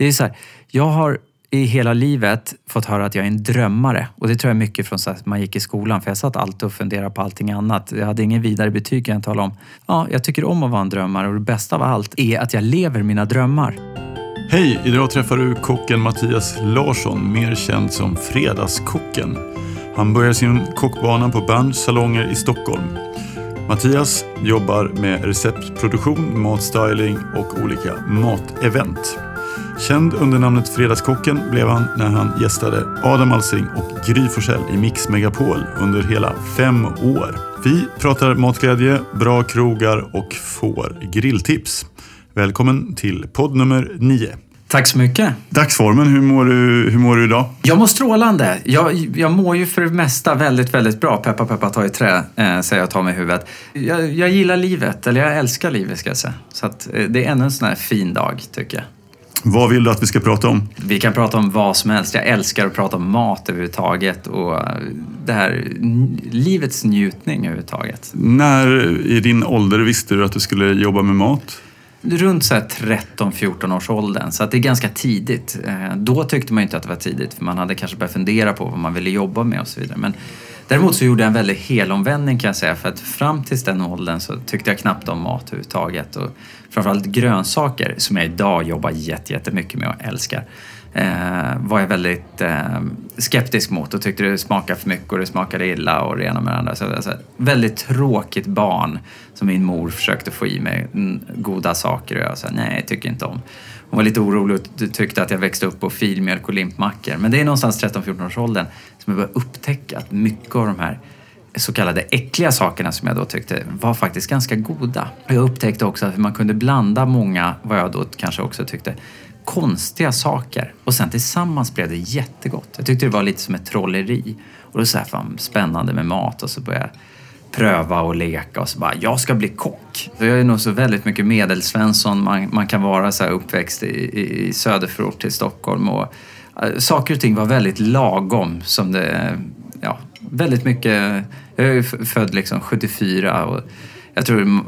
Det är så här, jag har i hela livet fått höra att jag är en drömmare. Och det tror jag är mycket från så att man gick i skolan. För jag satt alltid och funderade på allting annat. Jag hade ingen vidare betyg kan jag tala om. Ja, jag tycker om att vara en drömmare och det bästa av allt är att jag lever mina drömmar. Hej! Idag träffar du kocken Mattias Larsson, mer känd som Fredagskocken. Han börjar sin kockbana på Berns salonger i Stockholm. Mattias jobbar med receptproduktion, matstyling och olika matevent. Känd under namnet Fredagskocken blev han när han gästade Adam Alsing och Gry Forssell i Mix Megapol under hela fem år. Vi pratar matglädje, bra krogar och får grilltips. Välkommen till podd nummer nio. Tack så mycket. Dagsformen, hur mår du, hur mår du idag? Jag mår strålande. Jag, jag mår ju för det mesta väldigt, väldigt bra. Peppa, peppa, ta i trä, eh, säger jag och tar mig i huvudet. Jag, jag gillar livet, eller jag älskar livet ska jag säga. Så att, eh, det är ännu en sån här fin dag, tycker jag. Vad vill du att vi ska prata om? Vi kan prata om vad som helst. Jag älskar att prata om mat överhuvudtaget och det här livets njutning överhuvudtaget. När i din ålder visste du att du skulle jobba med mat? Runt 13-14 års åldern, så att det är ganska tidigt. Eh, då tyckte man inte att det var tidigt för man hade kanske börjat fundera på vad man ville jobba med och så vidare. Men däremot så gjorde jag en väldig helomvändning kan jag säga för att fram tills den åldern så tyckte jag knappt om mat överhuvudtaget. Och framförallt grönsaker som jag idag jobbar jättemycket med och älskar eh, var jag väldigt eh, skeptisk mot och tyckte det smakade för mycket och det smakade illa och det ena med det andra. Så, alltså, väldigt tråkigt barn som min mor försökte få i mig mm, goda saker och jag sa nej, jag tycker inte om. Hon var lite orolig och tyckte att jag växte upp på filmjölk och limpmackor. Men det är någonstans 13-14 års åldern som jag började upptäcka att mycket av de här så kallade äckliga sakerna som jag då tyckte var faktiskt ganska goda. Jag upptäckte också att man kunde blanda många, vad jag då kanske också tyckte, konstiga saker och sen tillsammans blev det jättegott. Jag tyckte det var lite som ett trolleri. Och då så här, fan, spännande med mat och så började jag pröva och leka och så bara, jag ska bli kock. Jag är nog så väldigt mycket medelsvensson man, man kan vara så här uppväxt i, i söderförort till Stockholm och äh, saker och ting var väldigt lagom som det, ja, väldigt mycket, jag är ju född liksom 74 och jag tror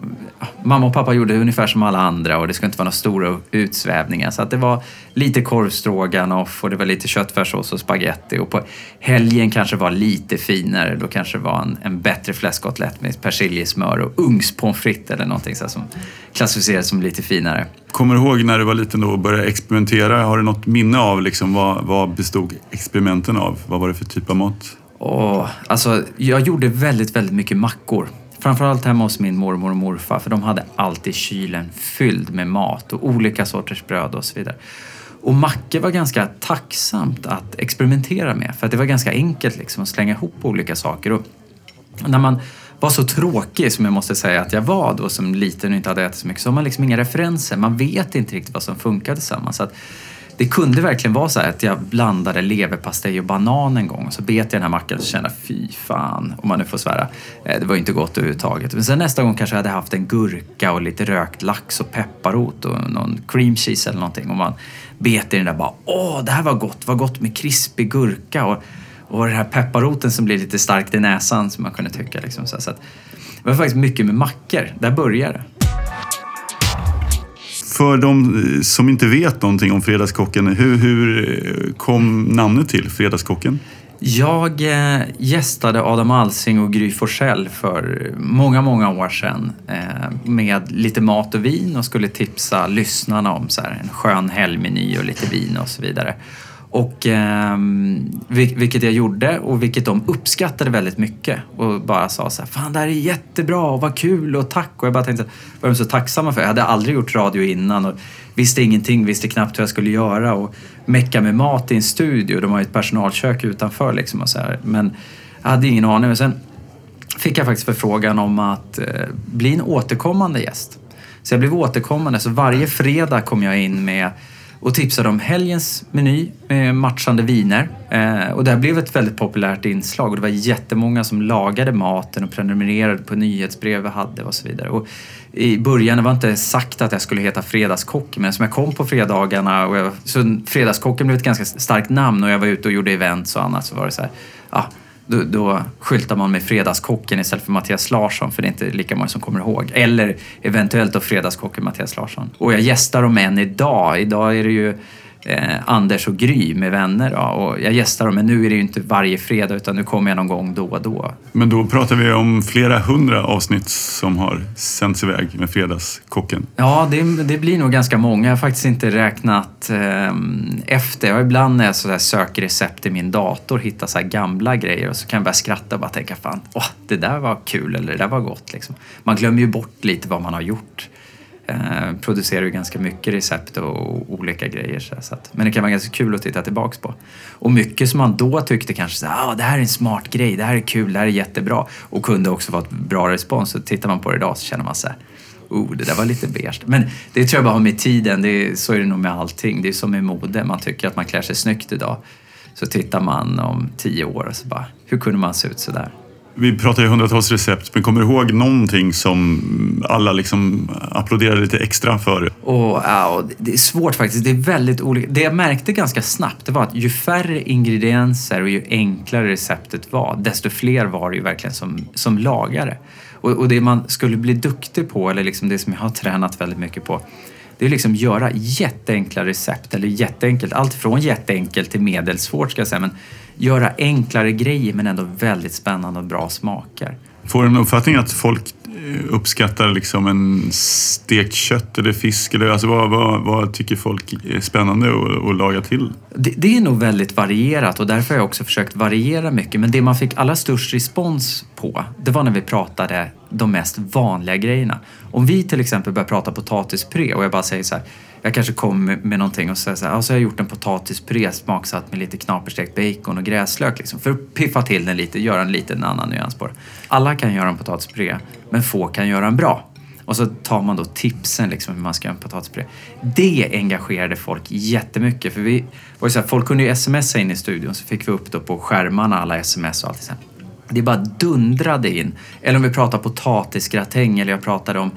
mamma och pappa gjorde ungefär som alla andra och det skulle inte vara några stora utsvävningar. Så att det var lite korvstroganoff och det var lite köttfärssås och spaghetti och på helgen kanske var lite finare. Då kanske det var en, en bättre fläskkotlett med persiljesmör och ugnspommes frites eller någonting så som klassificeras som lite finare. Kommer du ihåg när du var liten och började experimentera? Har du något minne av liksom, vad, vad bestod experimenten av? Vad var det för typ av mat? Oh, alltså, jag gjorde väldigt, väldigt mycket mackor. Framförallt hemma hos min mormor och morfar för de hade alltid kylen fylld med mat och olika sorters bröd och så vidare. Och mackor var ganska tacksamt att experimentera med för att det var ganska enkelt liksom att slänga ihop olika saker. Och när man var så tråkig som jag måste säga att jag var då som liten och inte hade ätit så mycket så har man liksom inga referenser. Man vet inte riktigt vad som funkar tillsammans. Så att det kunde verkligen vara så att jag blandade leverpastej och banan en gång och så bet jag den här mackan och kände fy fan, om man nu får svära. Eh, det var ju inte gott överhuvudtaget. Men sen nästa gång kanske jag hade haft en gurka och lite rökt lax och pepparrot och någon cream cheese eller någonting och man bet i den där bara åh, det här var gott, vad gott med krispig gurka och, och den här pepparroten som blir lite starkt i näsan som man kunde tycka. Liksom. Så, att, det var faktiskt mycket med mackor, där började det. För de eh, som inte vet någonting om Fredagskocken, hur, hur eh, kom namnet till Fredagskocken? Jag eh, gästade Adam Alsing och Gry Forssell för många, många år sedan med lite mat och vin och skulle tipsa lyssnarna om så här, en skön helgmeny och lite vin och så vidare. Och, eh, vilket jag gjorde och vilket de uppskattade väldigt mycket och bara sa så här, fan det här är jättebra och vad kul och tack. Och jag bara tänkte, vad är de så tacksamma för? Jag hade aldrig gjort radio innan och visste ingenting, visste knappt hur jag skulle göra och mecka med mat i en studio. De har ju ett personalkök utanför liksom och så här. Men jag hade ingen aning. Men sen fick jag faktiskt förfrågan om att eh, bli en återkommande gäst. Så jag blev återkommande, så varje fredag kom jag in med och tipsade om helgens meny med matchande viner. Eh, och det här blev ett väldigt populärt inslag och det var jättemånga som lagade maten och prenumererade på nyhetsbrev vi hade och så vidare. Och I början det var inte sagt att jag skulle heta Fredagskock men som jag kom på fredagarna och jag, så Fredagskocken blev ett ganska starkt namn och jag var ute och gjorde events och annat så var det så här, ah, då, då skyltar man med Fredagskocken istället för Mattias Larsson för det är inte lika många som kommer ihåg. Eller eventuellt då Fredagskocken Mattias Larsson. Och jag gästar dem än idag. Idag är det ju eh, Anders och Gry med vänner. Då. Och jag gästar dem, men nu är det ju inte varje fredag utan nu kommer jag någon gång då och då. Men då pratar vi om flera hundra avsnitt som har sänds iväg med Fredagskocken. Ja, det, det blir nog ganska många. Jag har faktiskt inte räknat eh, efter. Jag ibland när jag så söker recept i min dator hittar så gamla grejer och så kan jag börja skratta och bara tänka fan, åh, det där var kul eller det där var gott. Liksom. Man glömmer ju bort lite vad man har gjort. Eh, producerar ju ganska mycket recept och olika grejer. Så, att, men det kan vara ganska kul att titta tillbaks på. Och mycket som man då tyckte kanske så ah, det här är en smart grej, det här är kul, det här är jättebra och kunde också vara ett bra respons. Så tittar man på det idag så känner man så här, oh, det där var lite beige. Men det tror jag bara har med tiden, det är, så är det nog med allting. Det är som med mode, man tycker att man klär sig snyggt idag. Så tittar man om tio år och så bara, hur kunde man se ut så där? Vi pratar ju hundratals recept, men kommer du ihåg någonting som alla liksom applåderade lite extra för? Oh, oh, det är svårt faktiskt. Det är väldigt olika. Det jag märkte ganska snabbt det var att ju färre ingredienser och ju enklare receptet var, desto fler var det ju verkligen som, som lagare. Och, och det man skulle bli duktig på, eller liksom det som jag har tränat väldigt mycket på, det är liksom göra jätteenkla recept, eller jätteenkelt, allt från jätteenkelt till medelsvårt ska jag säga, men göra enklare grejer men ändå väldigt spännande och bra smaker. Får du en uppfattning att folk eh, uppskattar liksom en stekt kött eller fisk? Eller, alltså vad, vad, vad tycker folk är spännande att, att laga till? Det, det, är nog väldigt varierat och därför har jag också försökt variera mycket. Men det man fick allra störst respons på, det var när vi pratade de mest vanliga grejerna. Om vi till exempel börjar prata potatispuré och jag bara säger så här, jag kanske kommer med någonting och säger så här, så har jag gjort en potatispuré smaksatt med lite knaperstekt bacon och gräslök liksom, för att piffa till den lite, göra en liten annan nyans på det. Alla kan göra en potatispuré, men få kan göra en bra. Och så tar man då tipsen liksom hur man ska göra en potatispuré. Det engagerade folk jättemycket. För vi, var så här, folk kunde ju smsa in i studion så fick vi upp då på skärmarna alla sms och allt. Så det bara dundrade in. Eller om vi pratar potatisgratäng eller jag pratade om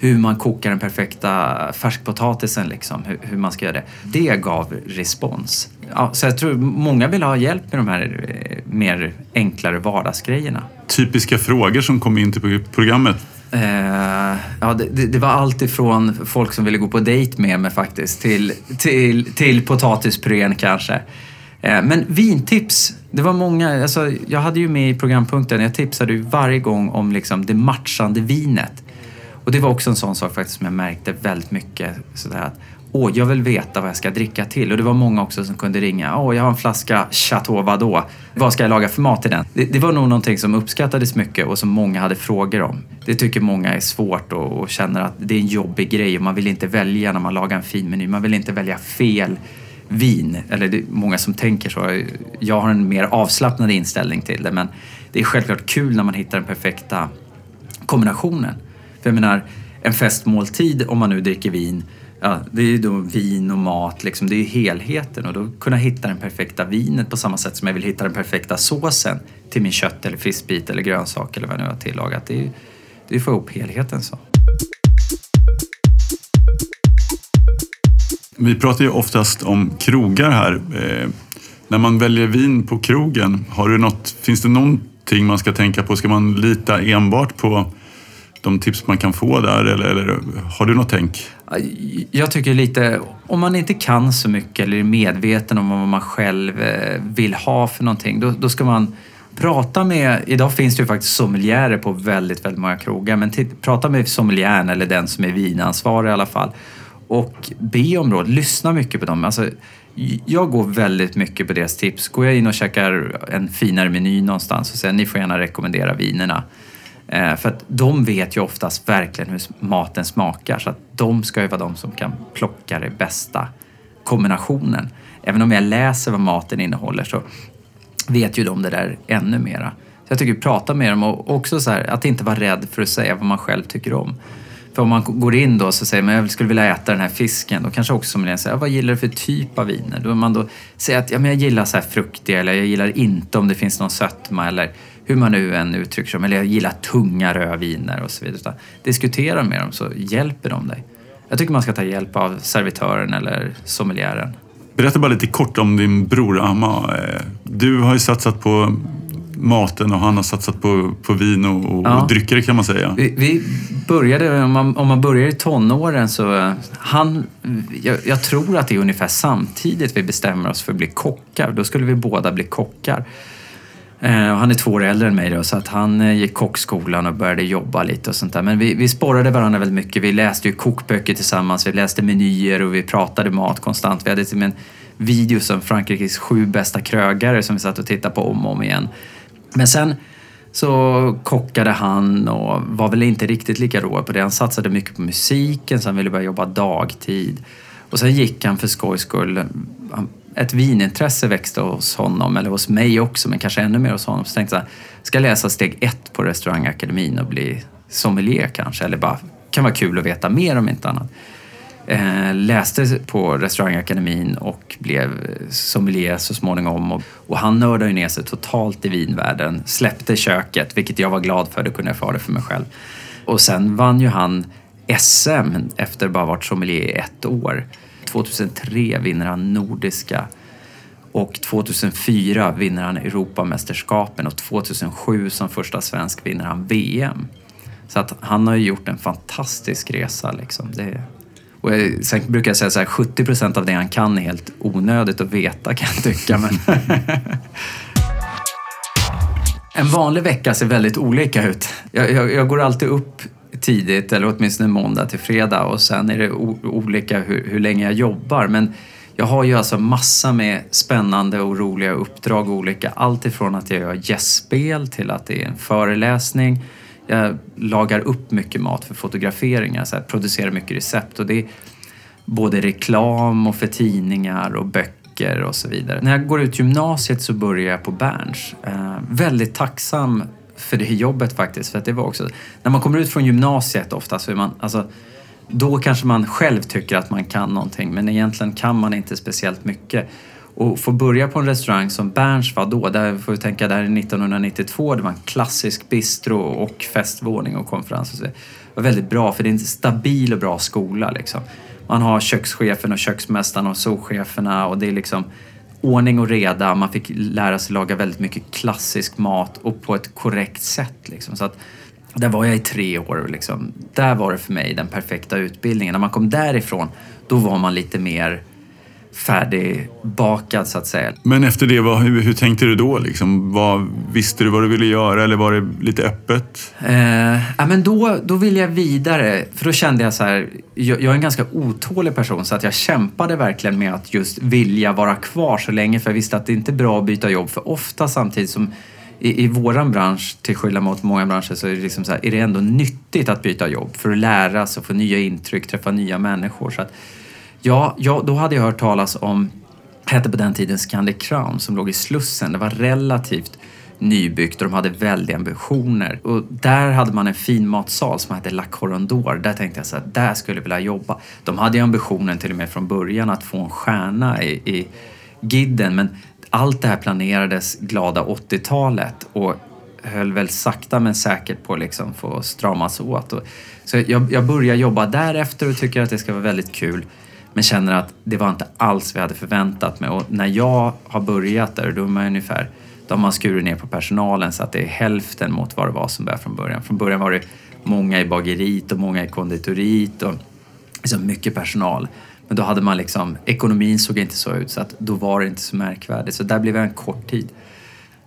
hur man kokar den perfekta färskpotatisen, liksom, hur, hur, man ska göra det. Det gav respons. Ja, så jag tror många vill ha hjälp med de här eh, mer enklare vardagsgrejerna. Typiska frågor som kom in till programmet? Uh, ja, det, det, var allt ifrån folk som ville gå på dejt med mig faktiskt till, till, till potatispurén kanske. Uh, men vintips, det var många. Alltså, jag hade ju med i programpunkten, jag tipsade ju varje gång om liksom det matchande vinet. Och det var också en sån sak faktiskt som jag märkte väldigt mycket. Sådär att, Åh, jag vill veta vad jag ska dricka till. Och det var många också som kunde ringa. Åh, jag har en flaska Chateau Vadå. Vad ska jag laga för mat till den? Det, det, var nog någonting som uppskattades mycket och som många hade frågor om. Det tycker många är svårt och, och känner att det är en jobbig grej och man vill inte välja när man lagar en fin meny. Man vill inte välja fel vin. Eller det är många som tänker så. Jag har en mer avslappnad inställning till det men det är självklart kul när man hittar den perfekta kombinationen. För jag menar, en festmåltid om man nu dricker vin, ja, det är ju då vin och mat, liksom, det är ju helheten och då kunna hitta den perfekta vinet på samma sätt som jag vill hitta den perfekta såsen till min kött eller fiskbit eller grönsak eller vad jag nu har tillagat. Det är ju det är att få ihop helheten så. Vi pratar ju oftast om krogar här. Eh, när man väljer vin på krogen, har du något, finns det någonting man ska tänka på? Ska man lita enbart på de tips man kan få där eller, eller har du något tänk? Jag tycker lite, om man inte kan så mycket eller är medveten om vad man själv eh, vill ha för någonting, då, då ska man prata med, idag finns det ju faktiskt sommelierer på väldigt, väldigt många krogar, men prata med sommelieren eller den som är vinansvarig i alla fall och be om råd, lyssna mycket på dem. Alltså, jag går väldigt mycket på deras tips. Går jag in och käkar en finare meny någonstans och säger ni får gärna rekommendera vinerna Eh, för att de vet ju oftast verkligen hur maten smakar så att de ska ju vara de som kan plocka den bästa kombinationen. Även om jag läser vad maten innehåller så vet ju de det där ännu mera. Så jag tycker prata med dem och också så här, att inte vara rädd för att säga vad man själv tycker om. För om man går in då och säger man jag skulle vilja äta den här fisken, då kanske också sommelieren säger vad gillar du för typ av viner? Då man då säger att ja, men jag gillar så här fruktiga eller jag gillar inte om det finns någon sötma eller hur man nu än uttrycker sig, eller jag gillar tunga rödviner och så vidare. Utan diskutera med dem så hjälper de dig. Jag tycker man ska ta hjälp av servitören eller sommeliären. Berätta bara lite kort om din bror Amma. Du har ju satsat på maten och han har satsat på, på vin och, och Ja. drycker kan man säga. Vi, vi började, om man, om man börjar i tonåren så, eh, han, jag, jag tror att det är ungefär samtidigt vi bestämmer oss för att bli kockar. Då skulle vi båda bli kockar. Eh, han är två år äldre än mig då, så att han eh, gick kockskolan och började jobba lite och sånt där. Men vi, vi sporrade varandra väldigt mycket. Vi läste ju kokböcker tillsammans, vi läste menyer och vi pratade mat konstant. Vi hade till och med en video som Frankrikes sju bästa krögare som vi satt och tittade på om och om igen. Men sen så kockade han och var väl inte riktigt lika rå på det. Han satsade mycket på musiken så han ville börja jobba dagtid. Och sen gick han för skojs skull. Ett vinintresse växte hos honom, eller hos mig också, men kanske ännu mer hos honom. Så tänkte jag, ska jag läsa steg ett på restaurangakademin och bli sommelier kanske? Eller bara, kan vara kul att veta mer om inte annat. Eh, läste på restaurangakademin och blev sommelier så småningom. Och, och han nördade ju ner sig totalt i vinvärlden. Släppte köket, vilket jag var glad för. Då kunde jag få ha det för mig själv. Och sen vann ju han SM efter bara varit sommelier i ett år. 2003 vinner han Nordiska och 2004 vinner han Europamästerskapen och 2007 som första svensk vinner han VM. Så att han har ju gjort en fantastisk resa. Liksom. Det, och jag, sen brukar jag säga så här, 70 procent av det han kan är helt onödigt att veta kan jag tycka. Men en vanlig vecka ser väldigt olika ut. Jag, jag, jag går alltid upp tidigt, eller åtminstone måndag till fredag och sen är det olika hur, hur länge jag jobbar. Men jag har ju alltså massa med spännande och roliga uppdrag olika. Allt ifrån att jag gör gästspel till att det är en föreläsning. Jag lagar upp mycket mat för fotograferingar, så här, producerar mycket recept och det är både reklam och för tidningar och böcker och så vidare. När jag går ut gymnasiet så börjar jag på Berns. Eh, väldigt tacksam för det jobbet faktiskt. För att det var också, när man kommer ut från gymnasiet ofta så är man, alltså, då kanske man själv tycker att man kan någonting men egentligen kan man inte speciellt mycket. Och få börja på en restaurang som Berns var då, där får vi tänka där är 1992, det var en klassisk bistro och festvåning och konferens och så. Det var väldigt bra för det är en stabil och bra skola liksom. Man har kökschefen och köksmästaren och souscheferna och det är liksom ordning och reda. Man fick lära sig laga väldigt mycket klassisk mat och på ett korrekt sätt. Liksom. Så att, där var jag i tre år. och Liksom. Där var det för mig den perfekta utbildningen. När man kom därifrån, då var man lite mer färdigbakad så att säga. Men efter det, vad, hur, hur tänkte du då? Liksom? Vad, visste du vad du ville göra eller var det lite öppet? Eh, ja, men då, då ville jag vidare, för då kände jag så här, jag, jag är en ganska otålig person så att jag kämpade verkligen med att just vilja vara kvar så länge för jag visste att det inte är bra att byta jobb för ofta samtidigt som i, i våran bransch, till skillnad mot många branscher, så är det, liksom så här, är det ändå nyttigt att byta jobb för att lära sig få nya intryck, träffa nya människor. Så att, ja, ja, då hade jag hört talas om, hette på den tiden Scandic Crown som låg i Slussen. Det var relativt nybyggt och de hade väldiga ambitioner. Och där hade man en fin matsal som hette La Corondor. Där tänkte jag så att där skulle jag vilja jobba. De hade ju ambitionen till och med från början att få en stjärna i, i Gidden men allt det här planerades glada 80-talet och höll väl sakta men säkert på att liksom få stramas åt. Och, så jag, jag började jobba därefter och tycker att det ska vara väldigt kul. Men känner att det var inte alls vad jag hade förväntat mig. Och när jag har börjat där, då är man ungefär, då har man skurit ner på personalen så att det är hälften mot vad det var som började från början. Från början var det många i bageriet och många i konditoriet och liksom mycket personal. Men då hade man liksom, ekonomin såg inte så ut så att då var det inte så märkvärdigt. Så där blev jag en kort tid.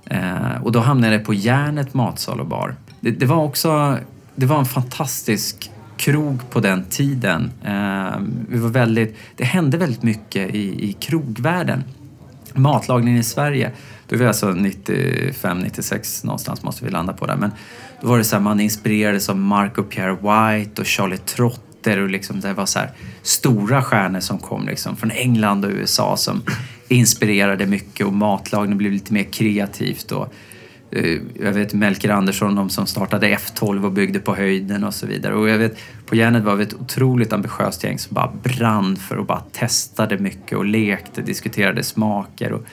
Eh, och då hamnade jag på Järnet matsal och bar. Det, det var också, det var en fantastisk krog på den tiden. Eh, vi var väldigt, det hände väldigt mycket i, i krogvärlden. Matlagningen i Sverige, då är vi alltså 95, 96 någonstans måste vi landa på där. Men då var det så här, man inspirerades av Marco Pierre White och Charlie Trotter och liksom det var så här stora stjärnor som kom liksom från England och USA som inspirerade mycket och matlagning blev lite mer kreativt. Och, Eh, jag vet Melker Andersson, de som startade F12 och byggde på höjden och så vidare. Och jag vet, på Järnet var vi ett otroligt ambitiöst gäng som bara brann för och bara testade mycket och lekte, diskuterade smaker och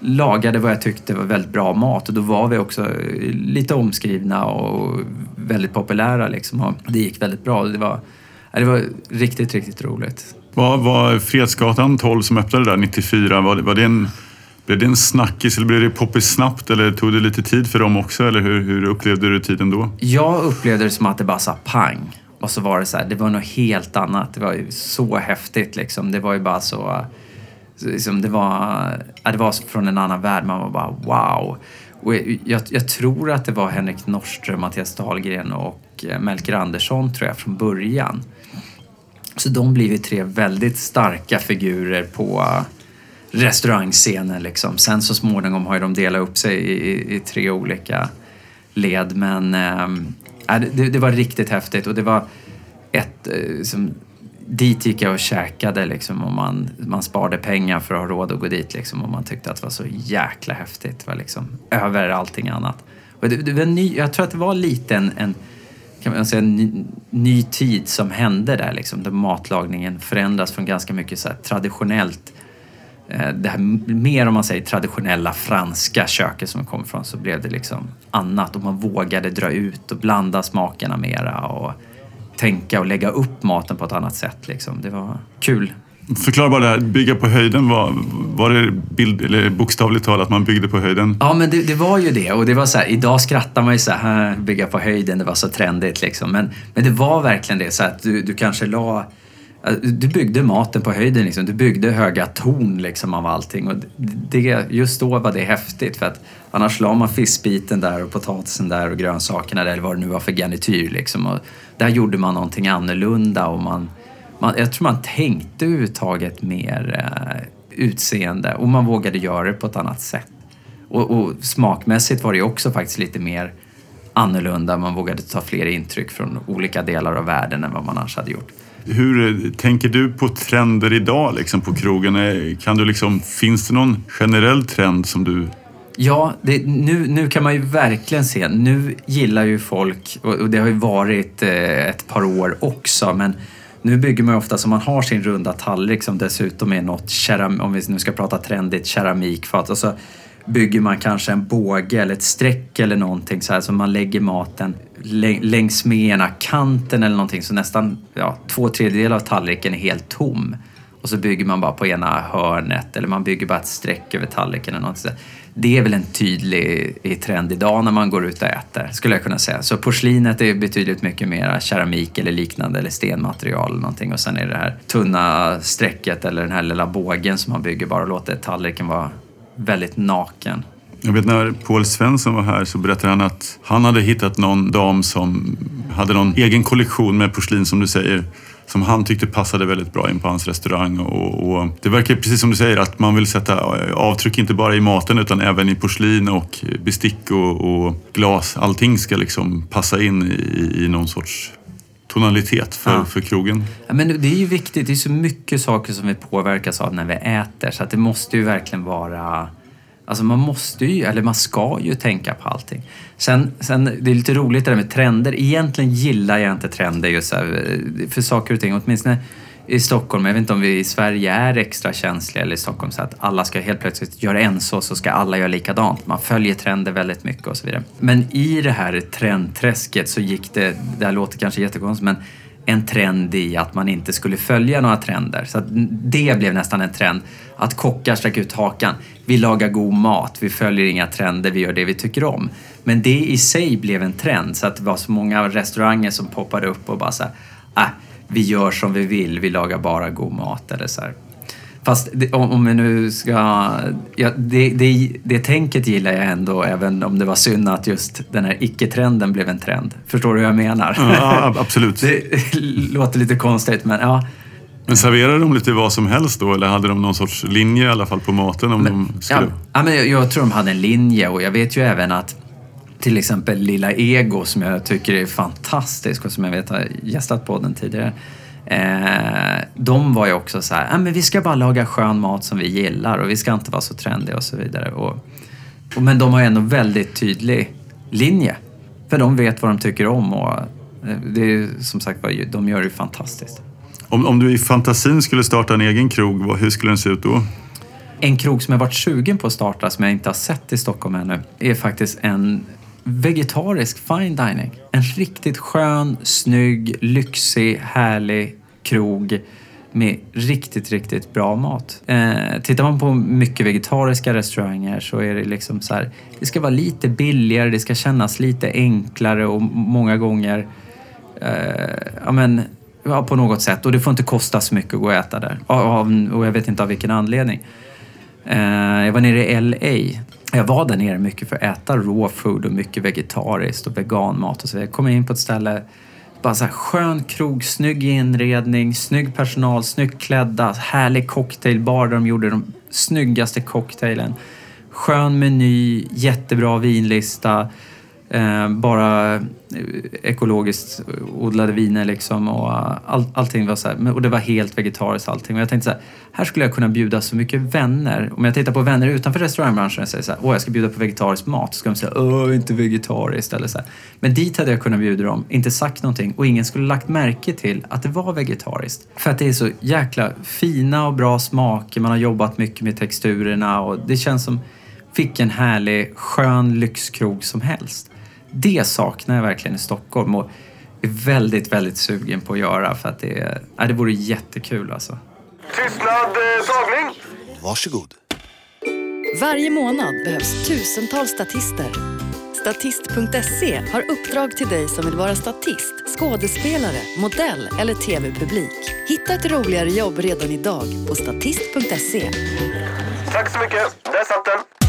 lagade vad jag tyckte var väldigt bra mat. Och då var vi också eh, lite omskrivna och väldigt populära liksom. Och det gick väldigt bra. Det var, det var riktigt, riktigt roligt. Vad var Fredsgatan 12 som öppnade där 94, var, det- var det en blev det en snackis eller blev det poppis snabbt eller tog det lite tid för dem också? Eller hur, hur upplevde du tiden då? Jag upplevde det som att det bara sa pang. Och så var det så här, det var något helt annat. Det var ju så häftigt liksom. Det var ju bara så... Liksom, det, var, det var från en annan värld. Man var bara wow. Och jag, jag tror att det var Henrik Norström, Mattias Dahlgren och eh, Melker Andersson tror jag från början. Så de blev ju tre väldigt starka figurer på restaurangscenen liksom. Sen så småningom har ju de delat upp sig i, i tre olika led men äh, det, det, var riktigt häftigt och det var ett eh, som, dit gick jag och käkade liksom och man, man sparade pengar för att ha råd att gå dit liksom och man tyckte att det var så jäkla häftigt. Det var liksom över allting annat. Och det, det var ny, jag tror att det var lite en, en kan man säga, en ny, ny, tid som hände där liksom, där matlagningen förändras från ganska mycket så traditionellt det här mer om man säger traditionella franska köket som kom från så blev det liksom annat och man vågade dra ut och blanda smakerna mera och tänka och lägga upp maten på ett annat sätt. Liksom. Det var kul. Förklara bara det här, bygga på höjden. Var, var det bild, eller bokstavligt talat att man byggde på höjden? Ja, men det, det, var ju det. Och det var så här, idag skrattar man ju så här, bygga på höjden, det var så trendigt liksom. Men, men det var verkligen det, så att du, du kanske la Alltså, du byggde maten på höjden, liksom. du byggde höga torn liksom av allting. Och det, just då var det häftigt för att annars la man fiskbiten där och potatisen där och grönsakerna där eller vad det nu var för garnityr. Liksom. Och där gjorde man någonting annorlunda och man, man, jag tror man tänkte överhuvudtaget mer eh, utseende och man vågade göra det på ett annat sätt. Och, och smakmässigt var det också faktiskt lite mer annorlunda. Man vågade ta fler intryck från olika delar av världen än vad man annars hade gjort. Hur tänker du på trender idag liksom, på krogen? Eh, kan du liksom, finns det någon generell trend som du Ja, det, nu, nu kan man ju verkligen se. Nu gillar ju folk, och det har ju varit eh, ett par år också, men nu bygger man ju ofta så man har sin runda tallrik som dessutom är något keram, om vi nu ska prata trendigt, keramikfat. Och så bygger man kanske en båge eller ett streck eller någonting så här som man lägger maten längs med ena kanten eller någonting så nästan ja, två tredjedelar av tallriken är helt tom. Och så bygger man bara på ena hörnet eller man bygger bara ett streck över tallriken eller någonting. Det är väl en tydlig trend idag när man går ut och äter, skulle jag kunna säga. Så porslinet är betydligt mycket mer keramik eller liknande eller stenmaterial eller någonting. Och sen är det här tunna strecket eller den här lilla bågen som man bygger bara och låter tallriken vara väldigt naken. Jag vet när Paul Svensson var här så berättade han att han hade hittat någon dam som hade någon egen kollektion med porslin som du säger som han tyckte passade väldigt bra in på hans restaurang. Och, och, det verkar precis som du säger att man vill sätta avtryck inte bara i maten utan även i porslin och bestick och, och glas. Allting ska liksom passa in i, i någon sorts tonalitet för, ja. för krogen. Ja, men det är ju viktigt. Det är så mycket saker som vi påverkas av när vi äter så att det måste ju verkligen vara Alltså man måste ju, eller man ska ju tänka på allting. Sen, sen det är lite roligt det där med trender. Egentligen gillar jag inte trender just här, eh, för saker och ting. Åtminstone i Stockholm, jag vet inte om vi i Sverige är extra känsliga eller i Stockholm så att alla ska helt plötsligt göra en så, så ska alla göra likadant. Man följer trender väldigt mycket och så vidare. Men i det här trendträsket så gick det, det här låter kanske jättekonstigt, men en trend i att man inte skulle följa några trender. Så det blev nästan en trend. Att kockar sträcker ut hakan. Vi lagar god mat, vi följer inga trender, vi gör det vi tycker om. Men det i sig blev en trend så att det var så många restauranger som poppade upp och bara så här, äh, vi gör som vi vill, vi lagar bara god mat eller så här. Fast det, om, om vi nu ska... Ja, det, det, det tänket gillar jag ändå, även om det var synd att just den här icke-trenden blev en trend. Förstår du vad jag menar? Ja, absolut. det låter lite konstigt, men ja. Men serverade de lite vad som helst då eller hade de någon sorts linje i alla fall på maten? Om men, de skulle... ja, ja, men jag, jag tror de hade en linje och jag vet ju även att till exempel Lilla Ego som jag tycker är fantastisk och som jag vet har gästat på den tidigare. Eh, de var ju också så här, ah, men vi ska bara laga skön mat som vi gillar och vi ska inte vara så trendiga och så vidare. Och, och, men de har ju ändå väldigt tydlig linje. För de vet vad de tycker om och eh, det är som sagt de gör det fantastiskt. Om, om du i fantasin skulle starta en egen krog, hur skulle den se ut då? En krog som jag varit sugen på att starta, som jag inte har sett i Stockholm ännu, är faktiskt en vegetarisk fine dining. En riktigt skön, snygg, lyxig, härlig krog med riktigt, riktigt bra mat. Eh, tittar man på mycket vegetariska restauranger så är det liksom så här, det ska vara lite billigare, det ska kännas lite enklare och många gånger eh, ja, men, ja, på något sätt. Och det får inte kosta så mycket att gå och äta där. Av, och jag vet inte av vilken anledning. Eh, jag var nere i LA. Jag var där nere mycket för att äta raw food och mycket vegetariskt och veganmat och så vidare. Jag kom in på ett ställe bara så här skön krog, snygg inredning, snygg personal, snyggt klädda, härlig cocktailbar där de gjorde de snyggaste cocktailen. Skön meny, jättebra vinlista. Eh, bara eh, ekologiskt odlade viner liksom och eh, all, allting var så här, och det var helt vegetariskt allting. Och jag tänkte så här, här skulle jag kunna bjuda så mycket vänner. Om jag tittar på vänner utanför restaurangbranschen och säger så här, åh jag ska bjuda på vegetarisk mat. Så ska de säga, åh inte vegetariskt eller så här. Men dit hade jag kunnat bjuda dem, inte sagt någonting och ingen skulle lagt märke till att det var vegetariskt. För att det är så jäkla fina och bra smaker, man har jobbat mycket med texturerna och det känns som vilken härlig, skön lyxkrog som helst. Det saknar jag verkligen i Stockholm och är väldigt, väldigt sugen på att göra för att det, ja, det vore jättekul alltså. Tystnad, eh, tagning! Varsågod. Varje månad behövs tusentals statister. Statist.se har uppdrag till dig som vill vara statist, skådespelare, modell eller tv-publik. Hitta ett roligare jobb redan idag på statist.se. Tack så mycket. Där satt den.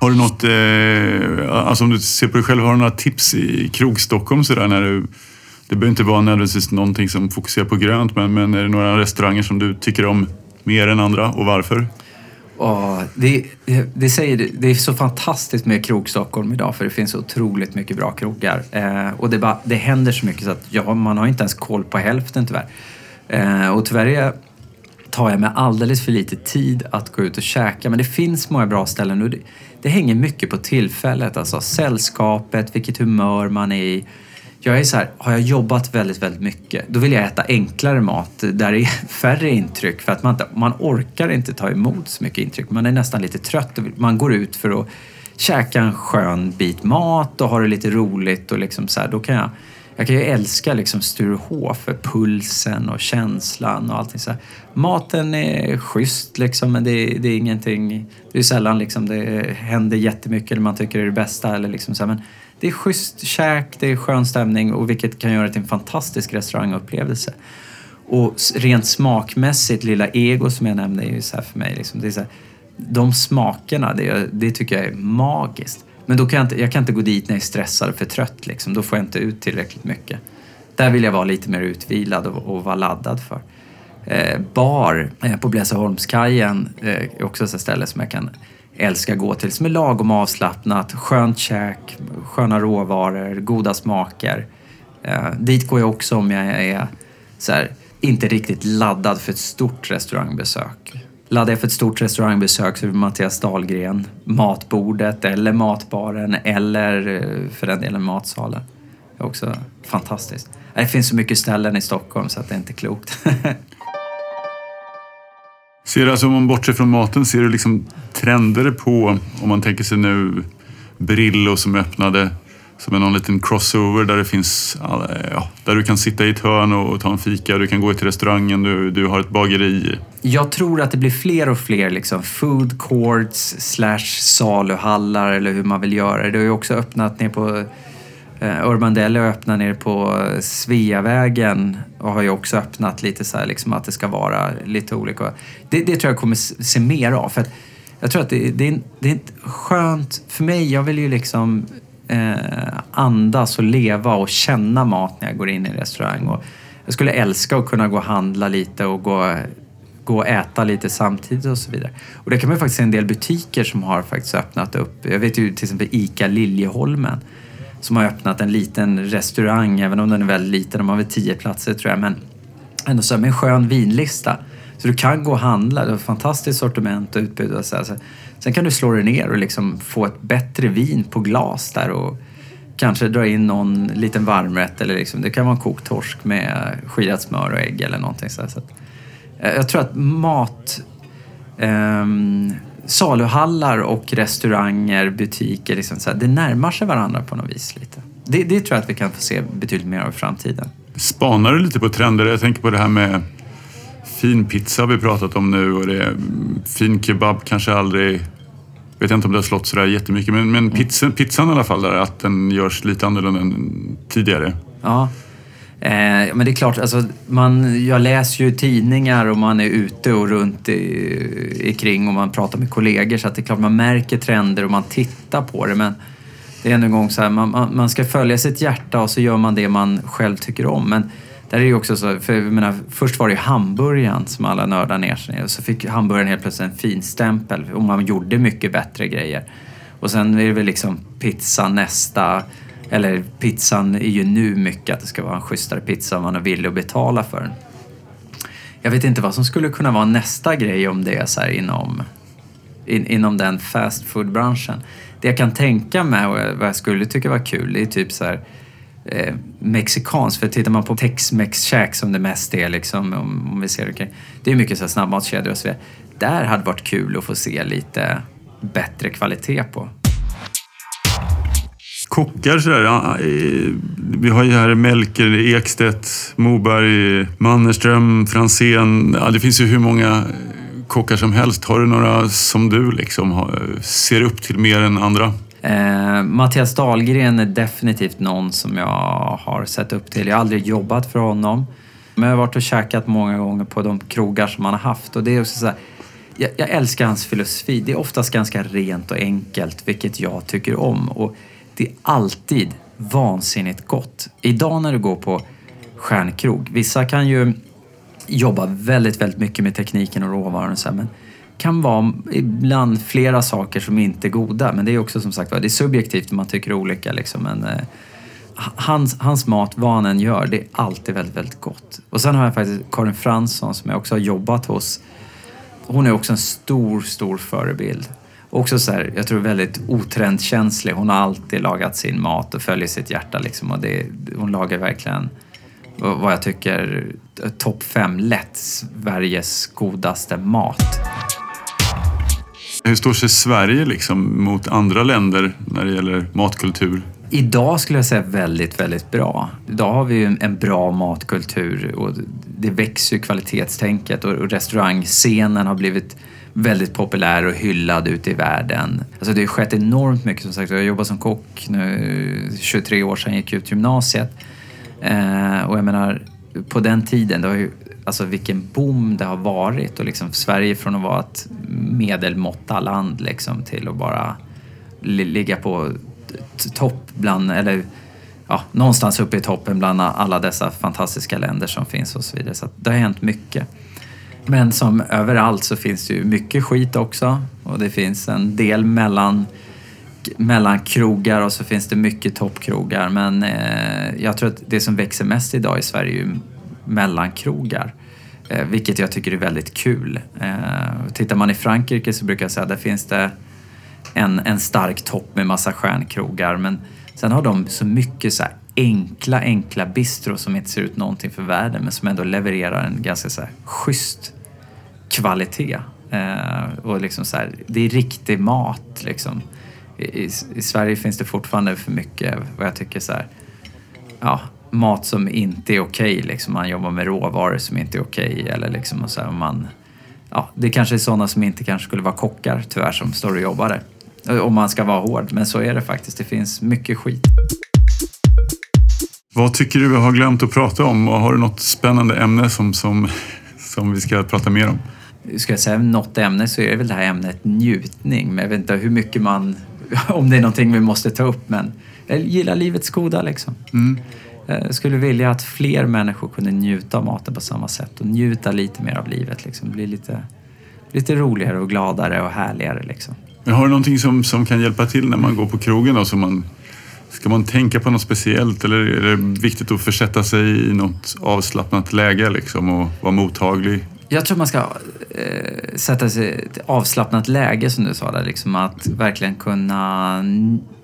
Har du något, eh, alltså om du ser på dig själv, har du några tips i krog-Stockholm sådär när du det behöver inte vara nödvändigtvis någonting som fokuserar på grönt, men, men är det några restauranger som du tycker om mer än andra och varför? Oh, det, det, säger, det är så fantastiskt med krog Stockholm idag för det finns så otroligt mycket bra krogar. Eh, och det, bara, det händer så mycket så att ja, man har inte ens koll på hälften tyvärr. Eh, och tyvärr är, tar jag mig alldeles för lite tid att gå ut och käka. Men det finns många bra ställen och det, det hänger mycket på tillfället. Alltså sällskapet, vilket humör man är i. Jag är så här, har jag jobbat väldigt, väldigt mycket, då vill jag äta enklare mat där det är färre intryck för att man, inte, man orkar inte ta emot så mycket intryck. Man är nästan lite trött och man går ut för att käka en skön bit mat och ha det lite roligt och liksom så här, då kan jag jag kan ju älska liksom Sturehof för pulsen och känslan och allting så här. Maten är schysst liksom men det är, det är ingenting, det är sällan liksom det händer jättemycket eller man tycker det är det bästa eller liksom så här. Men det är schysst käk, det är skön stämning och vilket kan göra det till en fantastisk restaurangupplevelse. Och rent smakmässigt, Lilla Ego som jag nämnde är ju så här för mig liksom, det är så här, de smakerna, det, det tycker jag är magiskt. Men då kan jag, inte, jag kan inte gå dit när jag är stressad och för trött. Liksom. Då får jag inte ut tillräckligt mycket. Där vill jag vara lite mer utvilad och, och vara laddad för. Eh, bar eh, på Blässeholmskajen eh, är också ett ställe som jag kan älska gå till. Som är lagom avslappnat, skönt käk, sköna råvaror, goda smaker. Eh, dit går jag också om jag är så här, inte riktigt laddad för ett stort restaurangbesök. Laddar jag för ett stort restaurangbesök så är det Mattias Dahlgren, matbordet eller matbaren eller eh, för den delen matsalen. Det är också fantastiskt. Det finns så mycket ställen i Stockholm så att det är inte klokt. ser du, alltså om man bortser från maten, ser du liksom trender på, om man tänker sig nu Brillo som öppnade som är någon liten crossover där det finns, ja, där du kan sitta i ett hörn och ta en fika, du kan gå till restaurangen, du, du har ett bageri. Jag tror att det blir fler och fler liksom food courts slash saluhallar eller hur man vill göra det. Det har ju också öppnat ner på eh, Urban Deli har öppnat nere på Sveavägen och har ju också öppnat lite så här liksom att det ska vara lite olika. Det, det tror jag kommer se mer av. För att jag tror att det, det, det är skönt, för mig, jag vill ju liksom eh, andas och leva och känna mat när jag går in i en restaurang. Och jag skulle älska att kunna gå och handla lite och gå, gå och äta lite samtidigt och så vidare. Och det kan man ju faktiskt se en del butiker som har faktiskt öppnat upp. Jag vet ju till exempel ICA Liljeholmen som har öppnat en liten restaurang, även om den är väldigt liten. De har väl tio platser tror jag, men ändå så med en skön vinlista. Så du kan gå och handla, du har ett fantastiskt sortiment och utbud. Och så här. Sen kan du slå dig ner och liksom få ett bättre vin på glas där och kanske dra in någon liten varmrätt eller liksom, det kan vara en kokt torsk med skirat smör och ägg eller någonting så, så att, eh, Jag tror att mat eh, saluhallar och restauranger, butiker, liksom så här, det närmar sig varandra på något vis lite. Det, det tror jag att vi kan få se betydligt mer av i framtiden. Spanar du lite på trender? Jag tänker på det här med fin pizza har vi pratat om nu och det är, fin kebab kanske aldrig vet jag inte om det har slått sådär jättemycket men, men pizzan, pizzan i alla fall, där, att den görs lite annorlunda än tidigare. Ja. Eh, men det är klart, alltså, man, jag läser ju tidningar och man är ute och runt i, i kring och man pratar med kollegor så att det är klart man märker trender och man tittar på det. Men det är en gång så här, man, man, man ska följa sitt hjärta och så gör man det man själv tycker om. Men där är det också så, för jag menar, först var det ju hamburgaren som alla nördar ner sig i. så fick hamburgaren helt plötsligt en fin stämpel och man gjorde mycket bättre grejer. Och sen är det väl liksom pizza nästa, eller pizzan är ju nu mycket att det ska vara en schysstare pizza om man är villig att betala för den. Jag vet inte vad som skulle kunna vara nästa grej om det är så här inom, in, inom den fast food-branschen. Det jag kan tänka mig och vad jag skulle tycka var kul det är typ så här eh, mexikanskt. För tittar man på Tex-Mex-käk som det mest är, liksom, om, om vi ser det, okay. det är mycket så här snabbmatskedjor och så vidare. Där hade varit kul att få se lite bättre kvalitet på. Kockar sådär, ja, vi har ju här Melker, Ekstedt, Moberg, Mannerström, Franzén. Ja, det finns ju hur många kockar som helst. Har du några som du liksom ser upp till mer än andra? Eh, Mattias Dahlgren är definitivt någon som jag har sett upp till. Jag har aldrig jobbat för honom. Men jag har varit och käkat många gånger på de krogar som han har haft. Och det är också så här, jag, jag, älskar hans filosofi. Det är oftast ganska rent och enkelt, vilket jag tycker om. Och det är alltid vansinnigt gott. Idag när du går på stjärnkrog, vissa kan ju jobba väldigt, väldigt mycket med tekniken och råvaran och så här, men kan vara ibland flera saker som inte är goda. Men det är också som sagt det är subjektivt man tycker olika. Liksom. Men, eh, hans, hans mat, vad han än gör, det är alltid väldigt, väldigt gott. Och sen har jag faktiskt Karin Fransson som jag också har jobbat hos. Hon är också en stor, stor förebild. Också så här, jag tror väldigt otrendkänslig. Hon har alltid lagat sin mat och följer sitt hjärta liksom. Och det, hon lagar verkligen vad jag tycker topp fem lätt Sveriges godaste mat. Hur står sig Sverige liksom mot andra länder när det gäller matkultur? Idag skulle jag säga väldigt, väldigt bra. Idag har vi ju en, bra matkultur och det växer ju kvalitetstänket och restaurangscenen har blivit väldigt populär och hyllad ute i världen. Alltså det har skett enormt mycket som sagt. Jag har jobbat som kock nu 23 år sedan jag gick ut gymnasiet. Eh, och jag menar, på den tiden, det har ju alltså vilken boom det har varit och liksom Sverige från att vara ett medelmåttaland liksom till att bara ligga på topp bland, eller ja, någonstans uppe i toppen bland alla dessa fantastiska länder som finns och så vidare. Så det har hänt mycket. Men som överallt så finns det ju mycket skit också och det finns en del mellan mellankrogar och så finns det mycket toppkrogar. Men eh, jag tror att det som växer mest idag i Sverige är ju mellankrogar. Eh, vilket jag tycker är väldigt kul. Eh, tittar man i Frankrike så brukar jag säga att där finns det en, en stark topp med massa stjärnkrogar men sen har de så mycket så enkla, enkla bistro som inte ser ut någonting för världen men som ändå levererar en ganska så här schysst kvalitet. Eh, och liksom så här, det är riktig mat liksom. I, i, I, Sverige finns det fortfarande för mycket, vad jag tycker så här, ja, mat som inte är okej. Okay, liksom. Man jobbar med råvaror som inte är okej. Okay, eller liksom, så här, man, ja, det kanske är sådana som inte kanske skulle vara kockar tyvärr som står och jobbar där. Om man ska vara hård, men så är det faktiskt. Det finns mycket skit. Vad tycker du vi har glömt att prata om? Och har du något spännande ämne som, som, som vi ska prata mer om? Ska jag säga något ämne så är det väl det här ämnet njutning. Men jag vet inte hur mycket man... Om det är någonting vi måste ta upp, men jag gillar livets goda liksom. Mm. Jag eh, skulle vilja att fler människor kunde njuta av maten på samma sätt och njuta lite mer av livet. Liksom. Bli lite, lite roligare och gladare och härligare. Liksom. Men har du någonting som, som kan hjälpa till när man går på krogen? Då, så man, ska man tänka på något speciellt eller är det viktigt att försätta sig i något avslappnat läge liksom, och vara mottaglig? Jag tror man ska eh, sätta sig i ett avslappnat läge som du sa där. Liksom, att verkligen kunna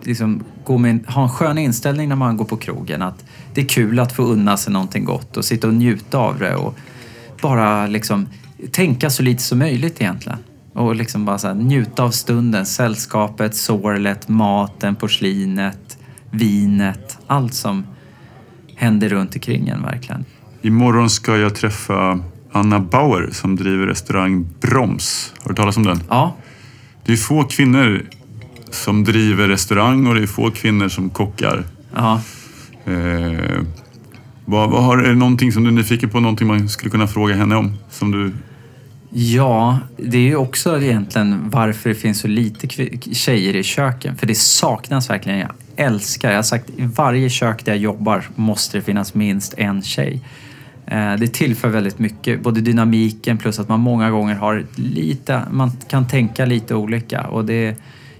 liksom, gå med, ha en skön inställning när man går på krogen. Att det är kul att få unna sig någonting gott och sitta och njuta av det och bara liksom tänka så lite som möjligt egentligen. Och liksom bara så här, njuta av stunden, sällskapet, sorlet, maten, porslinet, vinet. Allt som händer runt omkring en verkligen. Imorgon ska jag träffa Anna Bauer som driver restaurang Broms. Har du talat om den? Ja, Det är få kvinnor som driver restaurang och det är få kvinnor som kockar. ja. Eh, vad, vad har, är det någonting som du är nyfiken på? Någonting man skulle kunna fråga henne om? Som du, Ja, det är ju också egentligen varför det finns så lite tjejer i köken. För det saknas verkligen. Jag älskar, jag har sagt i varje kök där jag jobbar måste det finnas minst en tjej. Eh, Det tillför väldigt mycket, både dynamiken plus att man många gånger har lite, man kan tänka lite olika och det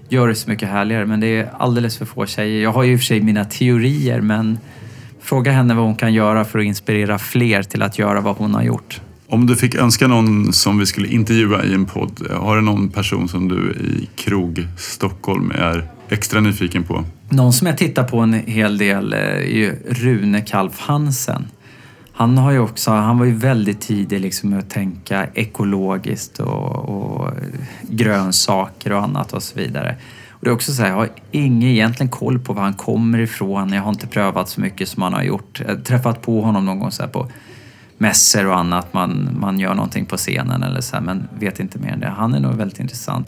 gör det så mycket härligare. Men det är alldeles för få tjejer. Jag har ju i och för sig mina teorier men fråga henne vad hon kan göra för att inspirera fler till att göra vad hon har gjort. om du fick önska någon som vi skulle intervjua i en podd, har du någon person som du i krog Stockholm är extra nyfiken på? Någon som jag tittar på en hel del eh, är ju Rune Kalf Hansen. Han, har ju också, han var ju väldigt tidig liksom med att tänka ekologiskt och, och grönsaker och annat och så vidare. Och det är också så här, jag har ingen egentligen koll på var han kommer ifrån. Jag har inte prövat så mycket som han har gjort. Jag har träffat på honom någon gång så här på mässor och annat. Man, man gör någonting på scenen eller så här, men vet inte mer än det. Han är nog väldigt intressant.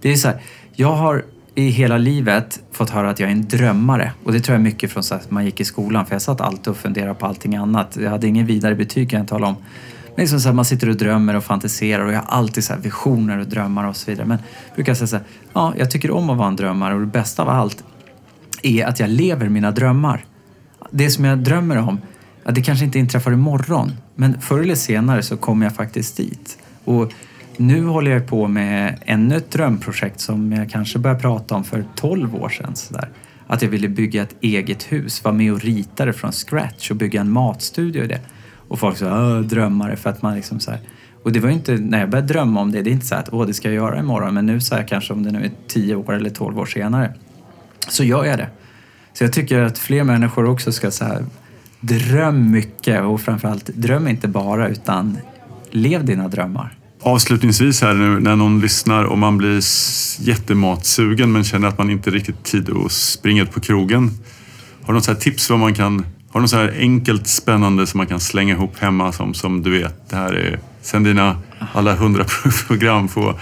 Det är så här, jag har i hela livet fått höra att jag är en drömmare. Och det tror jag är mycket från så att man gick i skolan. För jag satt alltid och funderade på allting annat. Jag hade ingen vidare betyg kan jag tala om. Men liksom så här, man sitter och drömmer och fantiserar och jag har alltid så här visioner och drömmar och så vidare. Men jag brukar säga så här, ja, jag tycker om att vara en drömmare och det bästa av allt är att jag lever mina drömmar. Det som jag drömmer om, ja, det kanske inte inträffar imorgon. Men förr eller senare så kommer jag faktiskt dit. Och nu håller jag på med ännu ett drömprojekt som jag kanske började prata om för 12 år sedan. Så där. Att jag ville bygga ett eget hus, vara med och rita det från scratch och bygga en matstudio i det. Och folk sa drömmare för att man liksom så här. Och det var ju inte, när jag började drömma om det, det är inte så att åh det ska jag göra imorgon. Men nu så här kanske om det nu är 10 år eller 12 år senare. Så gör jag det. Så jag tycker att fler människor också ska så här, dröm mycket och framförallt dröm inte bara utan lev dina drömmar. Avslutningsvis här nu när någon lyssnar och man blir jättematsugen men känner att man inte riktigt tid att springa ut på krogen. Har du något så här tips vad man kan, har du något så här enkelt spännande som man kan slänga ihop hemma som, som du vet, det här är sen dina alla hundra program på,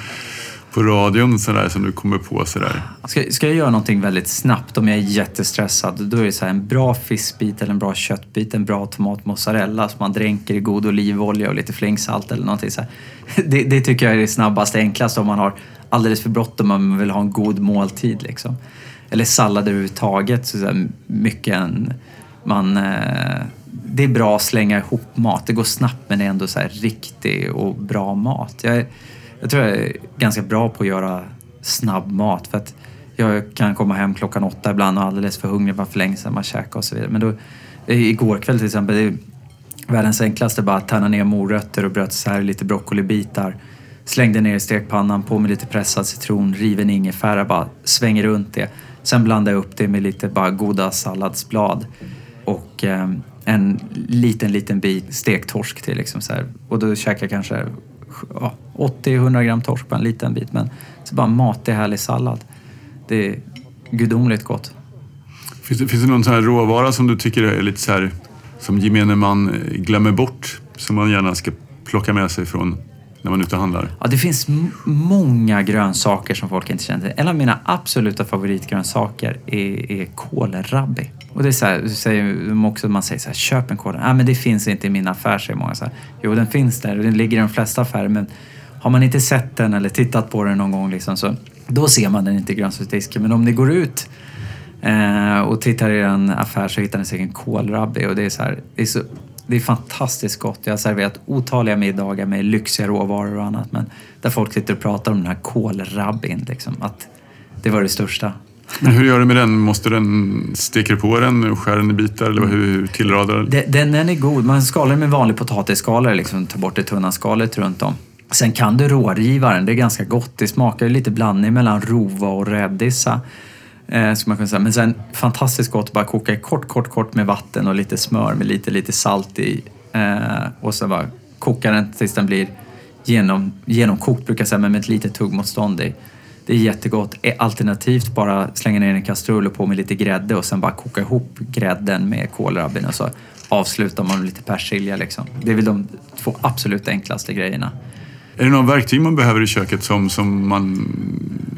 på radion så där, som du kommer på sådär. Ska, ska jag göra någonting väldigt snabbt om jag är jättestressad då är det så här en bra fiskbit eller en bra köttbit, en bra tomatmozzarella som man dränker i god olivolja och lite flingsalt eller någonting så här. Det, det tycker jag är det snabbaste, enklaste om man har alldeles för bråttom och man vill ha en god måltid liksom. Eller sallad överhuvudtaget, så så här, mycket en, man, eh, det är bra att slänga ihop mat. Det går snabbt men det är ändå så här riktig och bra mat. Jag, jag tror jag är ganska bra på att göra snabb mat för att jag kan komma hem klockan åtta ibland och alldeles för hungrig, var för länge sedan man käkade och så vidare. Men då, eh, igår kväll till exempel, det världens enklaste bara att tärna ner morötter och bröt isär lite broccolibitar. Slängde ner i stekpannan, på med lite pressad citron, riven ingefära, bara svänger runt det. Sen blandar jag upp det med lite bara goda salladsblad och eh, en liten, liten bit stekt torsk till. Liksom så här. Och då käkar jag kanske ja, 80-100 gram torsk på en liten bit. Men så bara matig, härlig sallad. Det är gudomligt gott. Finns det, finns det någon sån här råvara som du tycker är lite så här som gemene man eh, glömmer bort? Som man gärna ska plocka med sig från när man är ute och handlar? Ja, det finns m- många grönsaker som folk inte känner till. En av mina absoluta favoritgrönsaker är, är kålrabbi. Och det är så här, du säger också, man säger så här, köp en kål. Nej, men det finns inte i min affär, säger många. Så här, jo, den finns där och den ligger i de flesta affärer. Men har man inte sett den eller tittat på den någon gång, liksom, så, då ser man den inte i grönsaksdisken. Men om ni går ut eh, och tittar i en affär så hittar ni säkert en kålrabbi. Och det är, så här, det, är så, det är fantastiskt gott. Jag har serverat otaliga middagar med lyxiga råvaror och annat. Men där folk sitter och pratar om den här kålrabbin. Liksom, att det var det största. Men hur gör du med den? Måste den, steker på den och skär den i bitar eller hur, hur tillradar? Den, den, den är god. Man skalar den med vanlig potatisskalare, liksom tar bort det tunna skalet runt om. Sen kan du råriva den, det är ganska gott. Det smakar lite blandning mellan rova och rädisa. Eh, ska man kunna säga. Men sen fantastiskt gott att bara koka i kort, kort, kort med vatten och lite smör med lite, lite salt i. Eh, och sen bara koka den tills den blir genom, genomkokt, brukar jag säga, men med ett litet tuggmotstånd i. Det är jättegott. E, alternativt bara slänga ner en kastrull och på med lite grädde och sen bara koka ihop grädden med kålrabbin och så avslutar man med lite persilja liksom. Det är väl de två absolut enklaste grejerna. Är det något verktyg man behöver i köket som, som, man,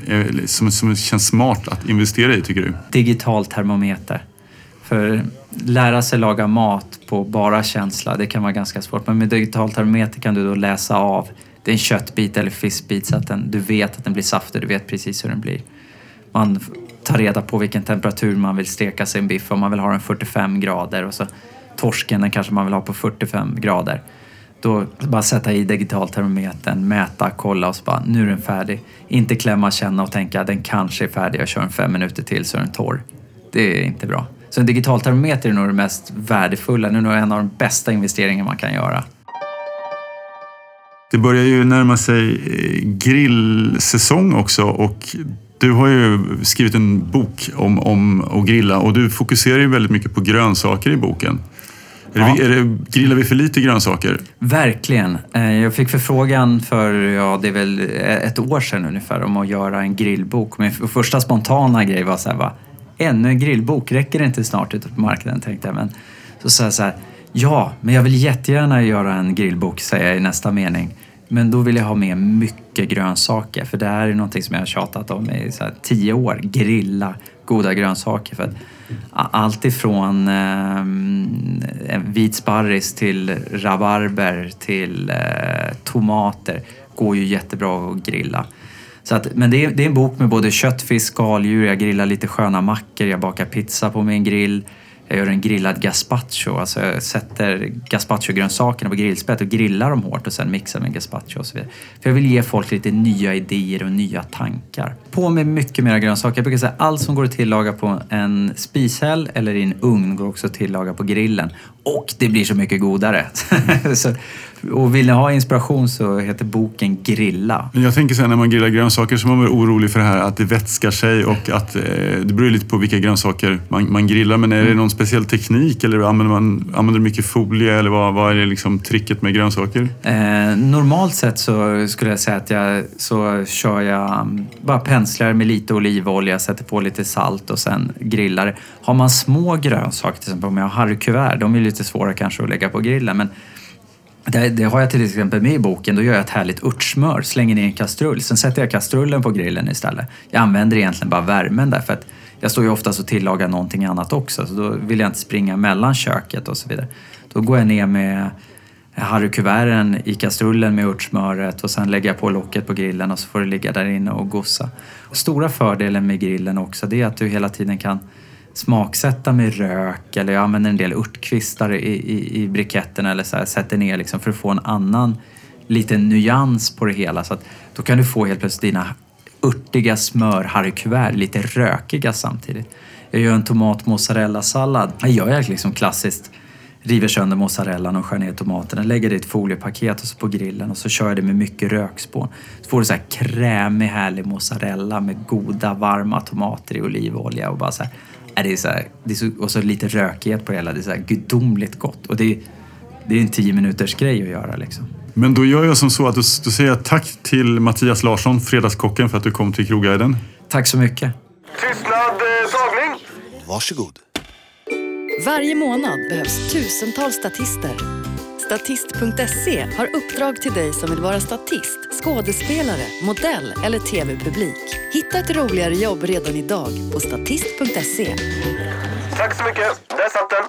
eh, som, som känns smart att investera i tycker du? Digital termometer. För lära sig laga mat på bara känsla, det kan vara ganska svårt. Men med digital termometer kan du då läsa av. Det är en köttbit eller fiskbit så att den, du vet att den blir saftig, du vet precis hur den blir. Man tar reda på vilken temperatur man vill steka sin biff, om man vill ha den 45 grader och så torsken den kanske man vill ha på 45 grader. Då bara sätta i digitaltermometern, mäta, kolla och så bara nu är den färdig. Inte klämma, känna och tänka den kanske är färdig, jag kör den fem minuter till så är den torr. Det är inte bra. Så en digitaltermometer är nog det mest värdefulla, det är nog en av de bästa investeringarna man kan göra. Det börjar ju närma sig eh, grillsäsong också och du har ju skrivit en bok om, om att grilla och du fokuserar ju väldigt mycket på grönsaker i boken. Är Ja. är det, grillar vi för lite grönsaker? Verkligen. Eh, Jag fick förfrågan för, ja det är väl ett år sedan ungefär, om att göra en grillbok. Min första spontana grej var så här, va, ännu en grillbok, räcker det inte snart ute på marknaden? tänkte jag. Men så sa jag så här, ja, men jag vill jättegärna göra en grillbok, säger jag i nästa mening. Men då vill jag ha med mycket grönsaker, för det här är någonting som jag har tjatat om i så här tio år. Grilla goda grönsaker. För att allt ifrån eh, vit sparris till rabarber till eh, tomater går ju jättebra att grilla. Så att, men det är, det är en bok med både kött, fisk, skaldjur, jag grillar lite sköna mackor, jag bakar pizza på min grill. Jag gör en grillad gazpacho, alltså jag sätter gazpachogrönsakerna på grillspett och grillar dem hårt och sen mixar med gazpacho och så vidare. För jag vill ge folk lite nya idéer och nya tankar. På med mycket mera grönsaker. Jag brukar säga allt som går att tillaga på en spishäll eller i en ugn går också att tillaga på grillen. Och det blir så mycket godare. så, och vill ni ha inspiration så heter boken Grilla. Jag tänker så här, när man grillar grönsaker så är man väl orolig för det här att det vätskar sig och att eh, det beror lite på vilka grönsaker man, man grillar. Men är det någon speciell teknik eller använder man använder du mycket folie eller vad, vad är det liksom tricket med grönsaker? Eh, normalt sett så skulle jag säga att jag så kör jag mm, bara penslar med lite olivolja, sätter på lite salt och sen grillar. Har man små grönsaker, till exempel om jag har harrykuvert, de är lite svåra kanske att lägga på grillen. Men det, det har jag till exempel med i boken. Då gör jag ett härligt örtsmör, slänger ner i en kastrull. Sen sätter jag kastrullen på grillen istället. Jag använder egentligen bara värmen där för att jag står ju oftast och tillagar någonting annat också. Så då vill jag inte springa mellan köket och så vidare. Då går jag ner med harrykuverten i kastrullen med örtsmöret och sen lägger jag på locket på grillen och så får det ligga där inne och gossa. Stora fördelen med grillen också det är att du hela tiden kan smaksätta med rök eller jag använder en del örtkvistar i, i, i briketten eller så här, sätter ner liksom för att få en annan liten nyans på det hela. Så att då kan du få helt plötsligt dina örtiga smörharrykuvert lite rökiga samtidigt. Jag gör en tomat mozzarella sallad. Jag gör jag liksom klassiskt river sönder mozzarellan och skär ner tomaterna, lägger det i ett foliepaket och så på grillen och så kör jag det med mycket rökspån. Så får du så här krämig, härlig mozzarella med goda, varma tomater i olivolja och bara så här, det är så här, det är så, och så lite rökighet på det hela. Det är så här gudomligt gott. Och det är, det är en tio minuters grej att göra liksom. Men då gör jag som så att då, då säger tack till Mattias Larsson, Fredagskocken, för att du kom till Krogguiden. Tack så mycket. Tystnad, eh, tagning! Varsågod. Varje månad behövs tusentals statister. Statist.se har uppdrag till dig som vill vara statist, skådespelare, modell eller tv-publik. Hitta ett roligare jobb redan idag på statist.se. Tack så mycket. Där satt den.